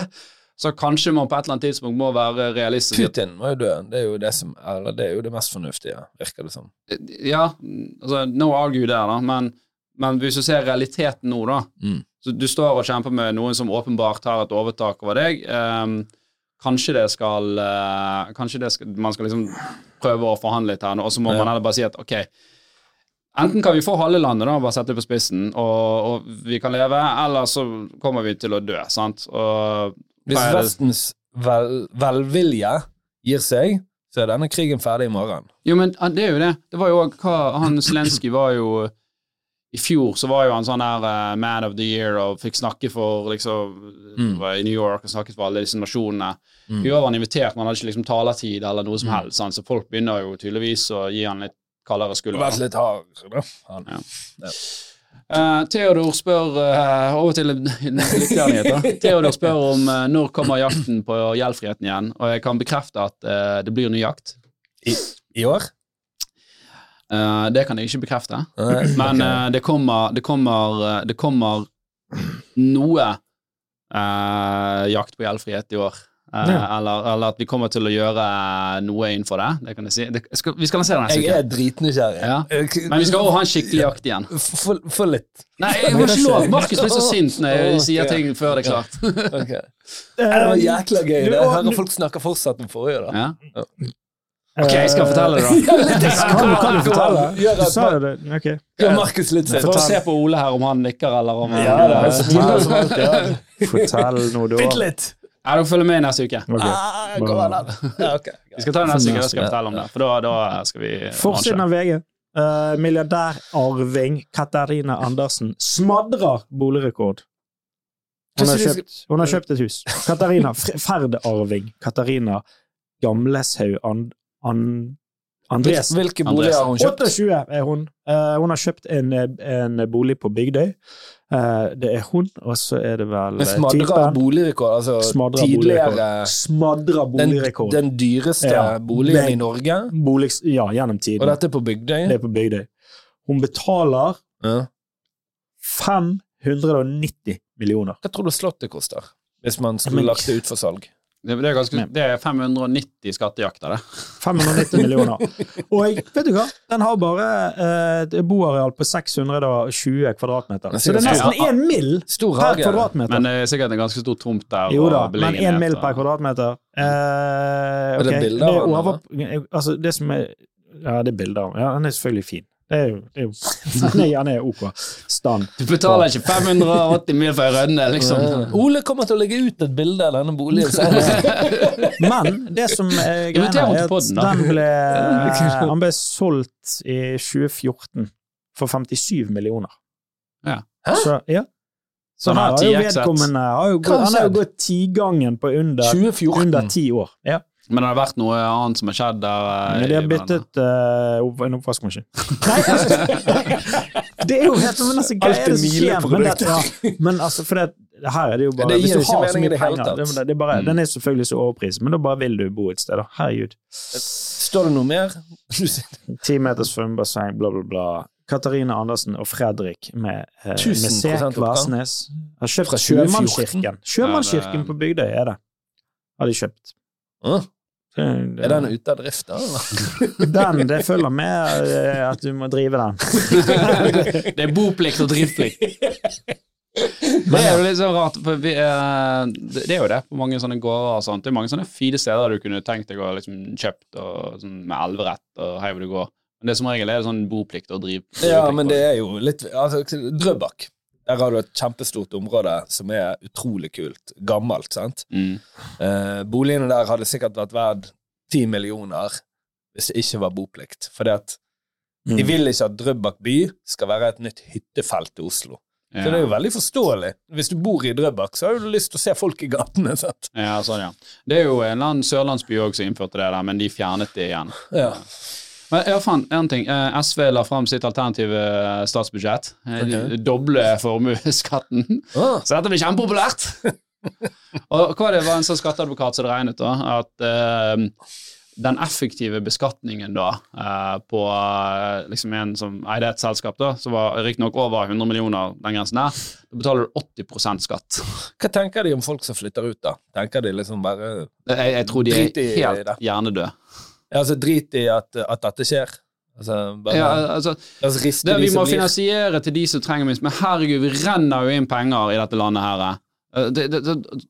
så kanskje man på et eller annet tidspunkt må være realistisk. Putin må jo dø. Det er jo det som Eller det er jo det mest fornuftige, virker det som. Ja, altså, no argue der, da, men, men hvis du ser realiteten nå, da Mm. så Du står og kjemper med noen som åpenbart har et overtak over deg. Um, kanskje det skal uh, Kanskje det skal, man skal liksom prøve å forhandle litt her, nå, og så må Ja. man heller bare si at ok Enten kan vi få halve landet, da, bare sette det på spissen, og, og vi kan leve, eller så kommer vi til å dø, sant? Og Hvis Vestens vel, velvilje gir seg, så er denne krigen ferdig i morgen. Jo, men det er jo det. Det var jo hva Han Zelenskyj var jo I fjor så var jo han sånn her uh, Man of the Year og fikk snakke for liksom Mm. var I New York og snakket for alle disse nasjonene. Mm. I år var han invitert, men han hadde ikke liksom taletid eller noe som Mm. helst. sant? Så folk begynner jo tydeligvis å gi han litt kaldere skulder. vært litt hard, da. Han. Uh, Theodor spør uh, Over til lykkelige nyheter. Theodor spør om uh, når kommer jakten på gjeldfriheten igjen, og jeg kan bekrefte at uh, det blir ny jakt. I år? Eh, det kan jeg ikke bekrefte, men det kommer Det kommer, det kommer noe jakt på gjeldfrihet i år. Eh, Ja. eller, eller at vi kommer til å gjøre noe innenfor det. Det kan jeg si. Det, skal, vi skal lansere neste Jeg er dritnysgjerrig. Ja. Eh, Men vi skal også ha en skikkelig jakt igjen. Få litt. Nei, jeg må ikke lov. Markus blir så sint når jeg Ok. sier ting før det er klart. okay. Det var jækla gøy. Det. Jeg hører folk snakker fortsatt om forrige, da. Ja. Ok, jeg skal fortelle det, da. Kan, du- kan du fortelle? Du sa jo det. Ok. Ja, Markus litt sint. For å se på Ole her om han nikker eller om han Ja, det. Ja. Fortell noe, du. Bitte litt. Ja, dere følger med neste uke. Okay. Ah, an, da. Ja, ok. Vi skal ta det neste uke, da skal fortelle om det. For da, da skal vi Forsiden av VG. Uh, Milliardærarving Katarina Andersen smadrer boligrekord. Hun har, kjøpt, hun har kjøpt et hus. Katarina Ferdarving Katarina Gamleshaug and, and, Andresen. Hvilke boliger har hun kjøpt? 28 er hun. Uh, hun har kjøpt en, en bolig på Bygdøy. Uh, det er hun, og så er det vel Men Smadra boligrekord? Altså smadra tidligere boligrekord. Smadrer den, boligrekord. den dyreste Ja. boligen i Norge? Bolig, ja, gjennom tiden. Og dette er på Bygdøy? Det er på Bygdøy. Hun betaler Ja. 590 millioner. Hva tror du Slottet koster? Hvis man skulle lagt det ut for salg? Det, det, er ganske, det er 590 skattejakter, det. 590 millioner. Og jeg, vet du hva? Den har bare eh, et boareal på 620 kvadratmeter. Så det er nesten én mill. Per kvadratmeter. Men det er sikkert en ganske stor tomt der. Jo da, men én mill per kvadratmeter. Eh, Er det bilder av den, altså, det som er Ja, det er bilder av Ja, den er selvfølgelig fin. Det er jo, det er jo er, den er ok. Stand. Du betaler ikke 580 mil for ei rønne, liksom. Ole kommer til å legge ut et bilde av denne boligen senere. Men det som er greia, er at den ble, han ble solgt i 2014 for 57 millioner. Ja. Hæ? Så, ja. Så her har jo vedkommende har jo gått, Han har jo gått tigangen på under, 2014. under ti år. Ja. Men det har vært noe annet som har skjedd der? eh, Men de har byttet uh, en oppvaskmaskin. Det er jo helt men altså, Hva er det som skjer? Men, det, ja, men altså, for det, her er det jo bare Det Hvis du har så mye det penger det, det er bare, Mm. Den er selvfølgelig så overpriset, men da bare vil du bo et sted. da. Herregud. Står det noe mer? Ti meters svømmebasseng, bla, bla, bla. Katarina Andersen og Fredrik med, eh, med 1000% C. Kvasnes har kjøpt Fra 2014. Sjømannskirken. Sjømannskirken på Bygdøy er det. Har de kjøpt. Ah, Det- Er den ute av drift, da? Den, det følger med eh, at du må drive den. det er boplikt og driftsplikt. Det er jo litt sånn rart, for vi, eh, det det er jo det på mange sånne gårder og sånt. Det er mange sånne fine steder du kunne tenkt deg å liksom kjøpt og, sånn, med elverett og hei hvor du går. Men det som regel er det sånn boplikt og driv. Ja, men det er jo litt altså, Drøbak. Der har du et kjempestort område som er utrolig kult. Gammelt, sant? mm. Eh, boligene der hadde sikkert vært verd ti millioner hvis det ikke var boplikt. Fordi at Mm. de vil ikke at Drøbak by skal være et nytt hyttefelt i Oslo. ja. Så det er jo veldig forståelig. Hvis du bor i Drøbak, så har du lyst til å se folk i gatene. sant? Ja, sånn, ja. Det er jo en eller annen sørlandsby også som innførte det der, men de fjernet det igjen. Ja. Men ja, faen, en ting. Eh, SV la fram sitt alternative eh, statsbudsjett. Okay. Doble formuesskatten. Ah, Så dette blir kjempepopulært! og hva det var en sånn skatteadvokat som regnet da, at uh, den effektive beskatningen da uh, på uh, liksom en som eide et selskap, da, som var riktignok over 100 millioner, den grensen der, da betaler du 80% skatt. hva tenker de om folk som flytter ut, da? Tenker de liksom bare Jeg, jeg tror de er helt hjernedøde. Ja, altså Drit i at, at dette skjer. Altså, bare, Ja, altså, altså det, de vi må finansiere til de som trenger minst, men herregud, vi renner jo inn penger i dette landet her. eh. Det, det, det,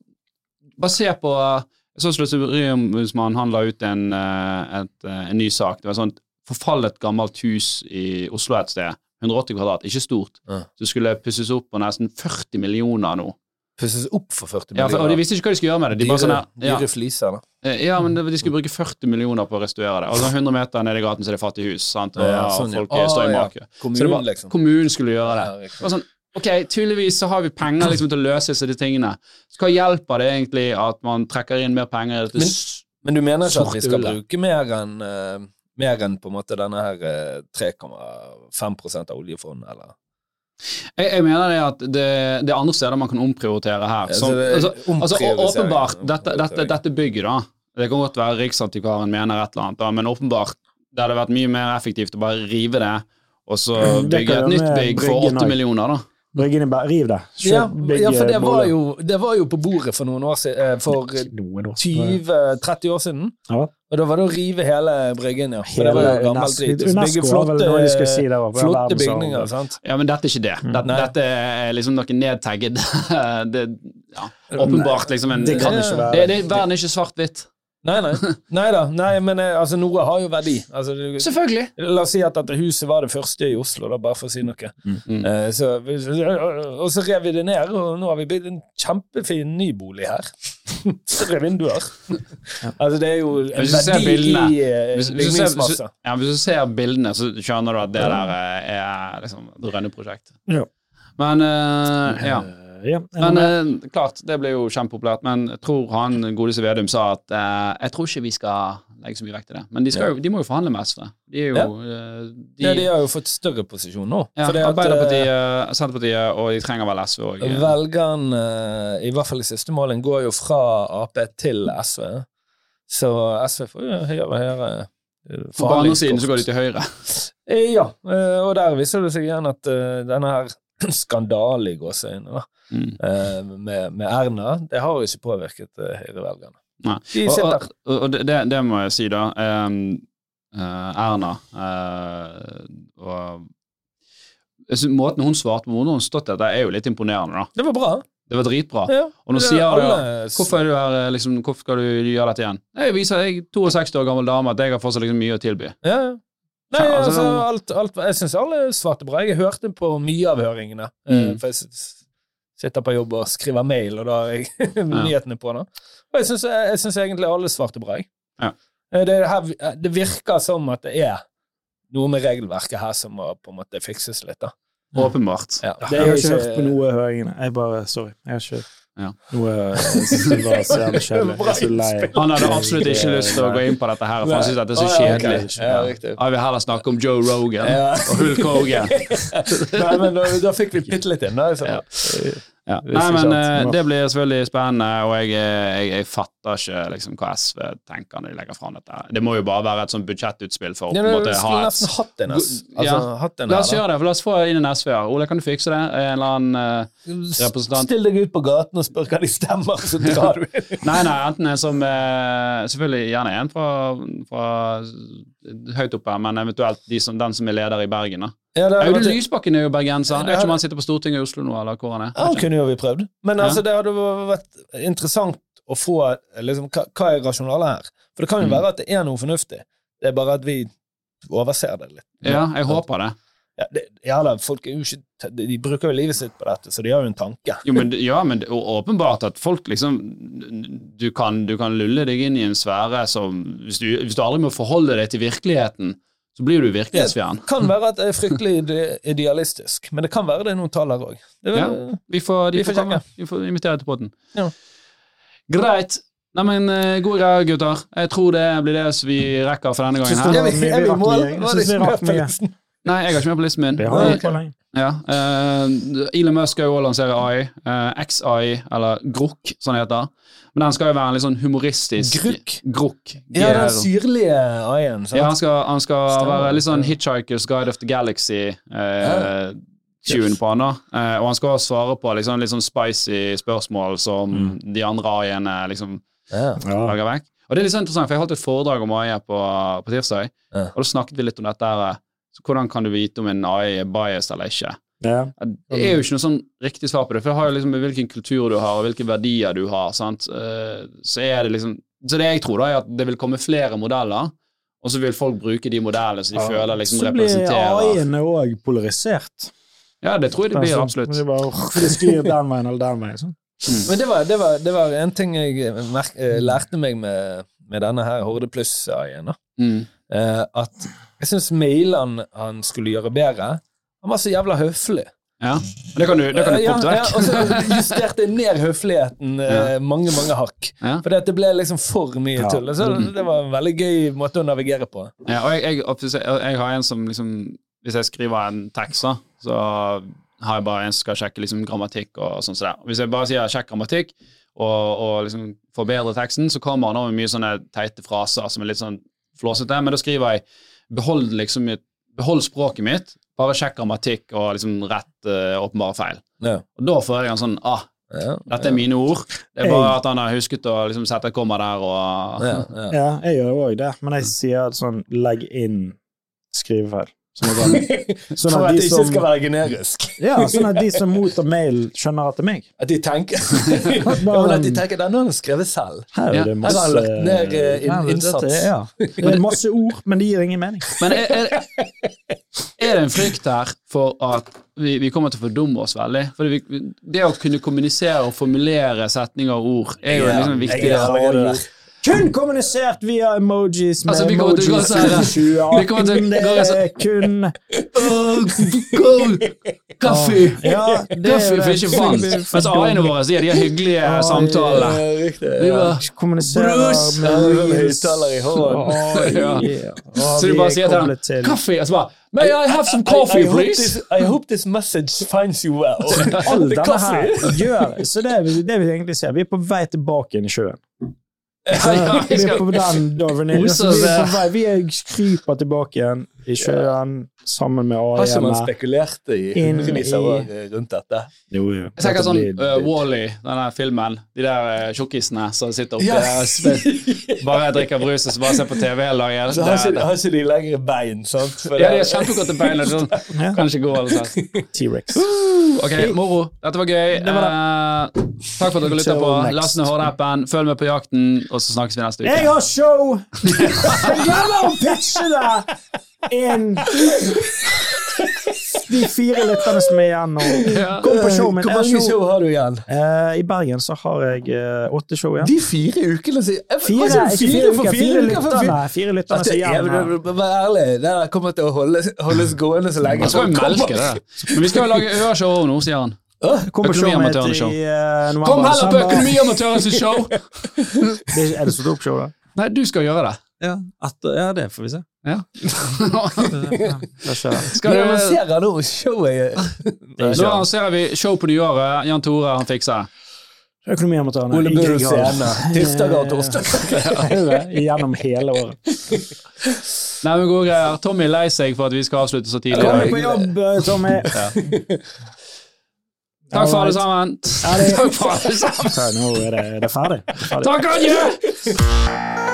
bare se på eh, Jeg så Sløseriombudsmannen han la ut en, eh, et, eh, en ny sak. Det var et sånt forfallet gammelt hus i Oslo et sted. 180 kvadrat, ikke stort. Ja. Så skulle pusses opp på nesten 40 millioner nå. Pusses opp for 40 millioner. Ja, for, og de visste ikke hva de skulle gjøre med det. De dyre, sånn her, ja, dyre fliser, da. eh, ja, men de skulle bruke 40 millioner på å restaurere det. Og så 100 meter ned i gaten så er det fattig hus, sant? og Ja, ja, sånn, ja. folk eh, står i Ah, ja. make. Kommunen, var, liksom. kommunen skulle gjøre det. Ja, Det sånn, ok, tydeligvis så har vi penger liksom til å løse disse tingene. Så hva hjelper det egentlig at man trekker inn mer penger Til Men- Men du mener ikke at vi skal bruke mer enn uh, mer enn på en måte denne her eh, 3,5 av oljefondet, eller? Jeg, jeg mener det at det, det er andre steder man kan omprioritere her. Som, så altså, altså, åpenbart, dette, dette, dette bygget, da. Det kan godt være Riksantikvaren mener et eller annet, da, men åpenbart det hadde vært mye mer effektivt å bare rive det, og så bygge et nytt bygg for Bryggen åtte millioner, da. Bryggene bare riv det. Ja, ja, for det var, jo, det var jo på bordet for noen år siden, eh, for Noen år. 20-30 år siden. Ja. Og da var det å rive hele Bryggen, ja. For det var jo gammelt UNESCO drit. Og så bygge flotte, si flotte, flotte bygninger, sant. Ja, men dette er ikke det. Dette, Nei. dette er liksom noe nedtagget. det, ja, åpenbart liksom en Det kan ikke være det, det, Verden er ikke svart-hvitt. Nei, nei. nei da. Nei, men eh, altså, noe har jo verdi. Altså, du, Selvfølgelig. La oss si at dette huset var det første i Oslo, da, bare for å si noe. Mm. Eh, så, og så rev vi det ned, og nå har vi bygd en kjempefin ny bolig her. Større vinduer. Altså, det er jo en verdi bildene- i eh, Hvis, ja, hvis du ser bildene, så skjønner du at det der eh, er liksom et drønneprosjekt. Ja. Men uh, ja. Eh, ja. Men eh, klart, det ble jo kjempepopulært. Men jeg tror han godeste Vedum sa at eh, jeg tror ikke vi skal legge så mye vekt til det. Men de, skal jo, de må jo forhandle med SV. De er jo ja. de, Ja, de har jo fått større posisjon nå. ja, at, Arbeiderpartiet, Senterpartiet, og de trenger vel SV òg. eh, Velgerne, i hvert fall i siste måling, går jo fra Ap til SV. Så SV får jo høyere og høyere forhandlingskort. På andre siden så går de til høyre. Eh, Ja, eh, og der viser det seg igjen at eh, denne her skandalen i gåseøynene Mm. eh, med, med Erna, det har jo ikke påvirket eh, høyrevelgerne. Og, og, og det, det det må jeg si, da. Um, eh, Erna eh, og synes Måten hun svarte på, måten hun stått etter, er jo litt imponerende. da. Det var bra. Det var dritbra. Ja. Og nå sier sier du alle- Hvorfor du her, eh, liksom, hvorfor skal du gjøre dette igjen? Jeg viser jeg er 62 år gammel dame at jeg har fortsatt liksom mye å tilby. Ja, ja. Nei, Ja, altså- altså, alt, alt, jeg syns alle svarte bra. Jeg hørte på mye av høringene. eh, Mm. For jeg sitter på jobb og skriver mail, og da har jeg nyhetene på nå. Og jeg syns, jeg syns egentlig alle svarte bra. jeg. Ja. Eh, Det, her, det virker som at det er noe med regelverket her som må på en måte fikses litt. da. Åpenbart. Ja, jeg har ikke hørt på noe av høringene. Jeg bare, sorry. Jeg har ikke Ja. noe Jeg var så jævlig kjedelig. Så. Han hadde absolutt ikke lyst til å gå inn på dette her, for han syntes dette er så ja, kjedelig. Ja, riktig. Jeg vil heller snakke om Joe Rogan og Hulk Hogan. Nei, men da, da fikk vi bitte litt inn. Da, så. Ja. Nei, men sant. eh, det blir selvfølgelig spennende, og jeg, eh, jeg, jeg fatter ikke liksom, hva SV tenker når de legger fram dette. Det må jo bare være et sånt budsjettutspill for å på en måte ha et nesten hatt en. Altså, Ja. hatt en La oss her, gjøre det, for la oss få inn en SV her. Ole, kan du fikse det? En eller annen uh, representant? Still deg ut på gaten og spør hva de stemmer, så drar du inn. Nei, nei, enten en som uh, Selvfølgelig gjerne en fra, fra høyt oppe, men eventuelt de som, den som er leder i Bergen. da. Ja, det Audun Lysbakken er jo bergenser. Jeg vet ikke om han sitter på Stortinget i Oslo nå, eller hvor han er. Ja, han kunne jo vi prøvd. Men altså, det hadde vært interessant å få liksom, hva, hva er rasjonalet her? For det kan jo Mm. være at det er noe fornuftig. Det er bare at vi overser det litt. Ja, jeg håper det. Ja, det, ja da, folk er jo ikke De bruker jo livet sitt på dette, så de har jo en tanke. Jo, men, ja, men det er åpenbart at folk liksom du kan, du kan lulle deg inn i en sfære som hvis du, hvis du aldri må forholde deg til virkeligheten, så blir du virkelighetsfjern. Det Kan være at det er fryktelig idealistisk, men det kan være det er noen tall her òg. Ja. Vi får, de Vi får får komme. Vi får invitere til podden. Ja. Greit. Neimen, god gode greier, gutter. Jeg tror det blir det vi rekker for denne gangen. Her. Jeg, Er vi, er vi i rakk mål? mye. Jeg Nei, jeg har ikke med på listen min. Det har jeg ikke lenge. Ja, Uh, Elon Musk skal jo også lansere AI. Uh, XI, eller GROK, som det heter. Men den skal jo være en litt sånn humoristisk Gruk? GROK. Ja, den syrlige AI-en. Ja, han skal, han skal være litt sånn Hitchhiker's Guide of the Galaxy. Eh, Tune på han da eh, Og han skal også svare på liksom, litt sånn spicy spørsmål som de andre AI-ene liksom Ja. Ja. lager vekk. Og det er litt sånn interessant, for jeg holdt et foredrag om AI på, på tirsdag, Ja. og da snakket vi litt om dette her. Så hvordan kan du vite om en AI er bias eller ikke? Ja. Det er jo ikke noe sånn riktig svar på det, for det har jo liksom med hvilken kultur du har, og hvilke verdier du har. sant? Eh, Så er det liksom Så det jeg tror, da, er at det vil komme flere modeller, og så vil folk bruke de modellene som de føler liksom Så blir AI-ene òg polarisert. Ja, det tror jeg det blir Altså, absolutt. Det bare, de sklir den veien eller den veien. Sånn. Men det var, det, var, det var en ting jeg eh, lærte meg med, med denne her Horde pluss-AI-en. Mm. Eh, at jeg syns mailene han skulle gjøre bedre, han var så jævla høflig. Ja. Det kan du, det kan du Eh, ja, ja, og så justerte jeg ned høfligheten ja. mange, mange hakk. Ja. For det ble liksom for mye Ja. tull. Så det var en veldig gøy måte å navigere på. Ja, og jeg, jeg, jeg har en som liksom Hvis jeg skriver en tekst, så har jeg bare en som skal sjekke liksom grammatikk og sånn som. Hvis jeg bare sier 'sjekk grammatikk' og, og liksom forbedrer teksten, så kommer han over med mye sånne teite fraser som er litt sånn flåsete, men da skriver jeg 'behold liksom behold språket mitt', bare sjekk grammatikk og liksom rett uh, åpenbare feil. Ja. Og da føler jeg en sånn ah, Ja, dette er mine ord. Det er bare at han har husket å liksom sette et komma der og ja, ja. Ja, jeg gjør òg det, men jeg sier sånn legg inn skrivefeil. Sånn at, sånn For at at det ikke som, skal være generisk. ja, sånn at de som mottar mail, skjønner at det er meg. At de tenker ja, men at de tenker den har han skrevet selv. Her er det her masse har han lagt ned, eh, Her er det- innsats. dette- Ja. Det er masse ord, men det gir ingen mening. Men er, er, er det en frykt her for at vi, vi kommer til å fordumme oss veldig? For vi, det å kunne kommunisere og formulere setninger og ord er jo Ja, liksom en viktig jeg allerede der. Kun kommunisert via emojis med Altså, vi kommer til å gå emojis vi kommer til å gå sånn- kun Kaffe! Ja, Kaffe, for ikke vann. Mens A-ene våre sier de har hyggelige samtaler. Vi Ja. kommuniserer med er høyttaler i hånden. Så du bare er sier til dem kaffe, og så bare May I have some coffee, I, I, I please? this, I hope this message finds you well. All denne her gjør Så det, det vi egentlig ser, vi er på vei tilbake inn i sjøen. Ja, ja, vi er på den dagen Vi vi er kryper tilbake igjen i sjøen sammen med Har ikke man AI-ene. spekulert i hundrevis av år eh, rundt dette? Jo, jo. Jeg tenker sånn uh, Wall-E, denne filmen. De der uh, som sitter oppe Ja. og sp- bare drikker brus og så bare ser på TV hele dagen. Så har Det- ikke, har ikke de lengre bein, sant? For Ja, de har kjempegodt bein. Sånn. Kan ikke gå. T-rex. Ok, moro. Dette var gøy. Det var Eh, takk for at dere lytta på. Last ned Horde-appen. Følg med på jakten, og så snakkes vi neste uke. Jeg har show! Jeg glemmer å pitche det! En De fire lytterne som er igjen nå. Kom på showet mitt. Hvor mange show- show har du igjen? Eh, I Bergen så har jeg eh, åtte show igjen. De fire ukene siden Fire, fire, fire fire lytterne. Fire lytterne Altså, som er igjen men Vær ærlig, det kommer til å holdes, holdes gående så lenge. Man skal jo melke det. Men vi skal jo lage øreshow nå, sier han. Kom på showet show. i uh. Kom heller på. Økonomiamatørens show! Det- Er det stort opp show, da? Nei, du skal gjøre det. Ja, ja, det får vi se. Ja. Skal Vi annonsere nå showet. Nå annonserer vi show på nyåret. Jan Tore, han fikser det. Økonomiamatørene. Ole Bull scene. Tirsdager og torsdager. Gjennom hele året. Nei, men gode greier. Tommy er lei seg for at vi skal avslutte så tidlig. Kom på jobb, Tommy! Tommy. Takk for alle sammen. Takk for alle sammen. Nå er det, det er ferdig. Er. Takk, adjø!